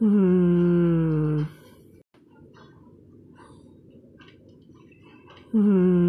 Hmm. Hmm.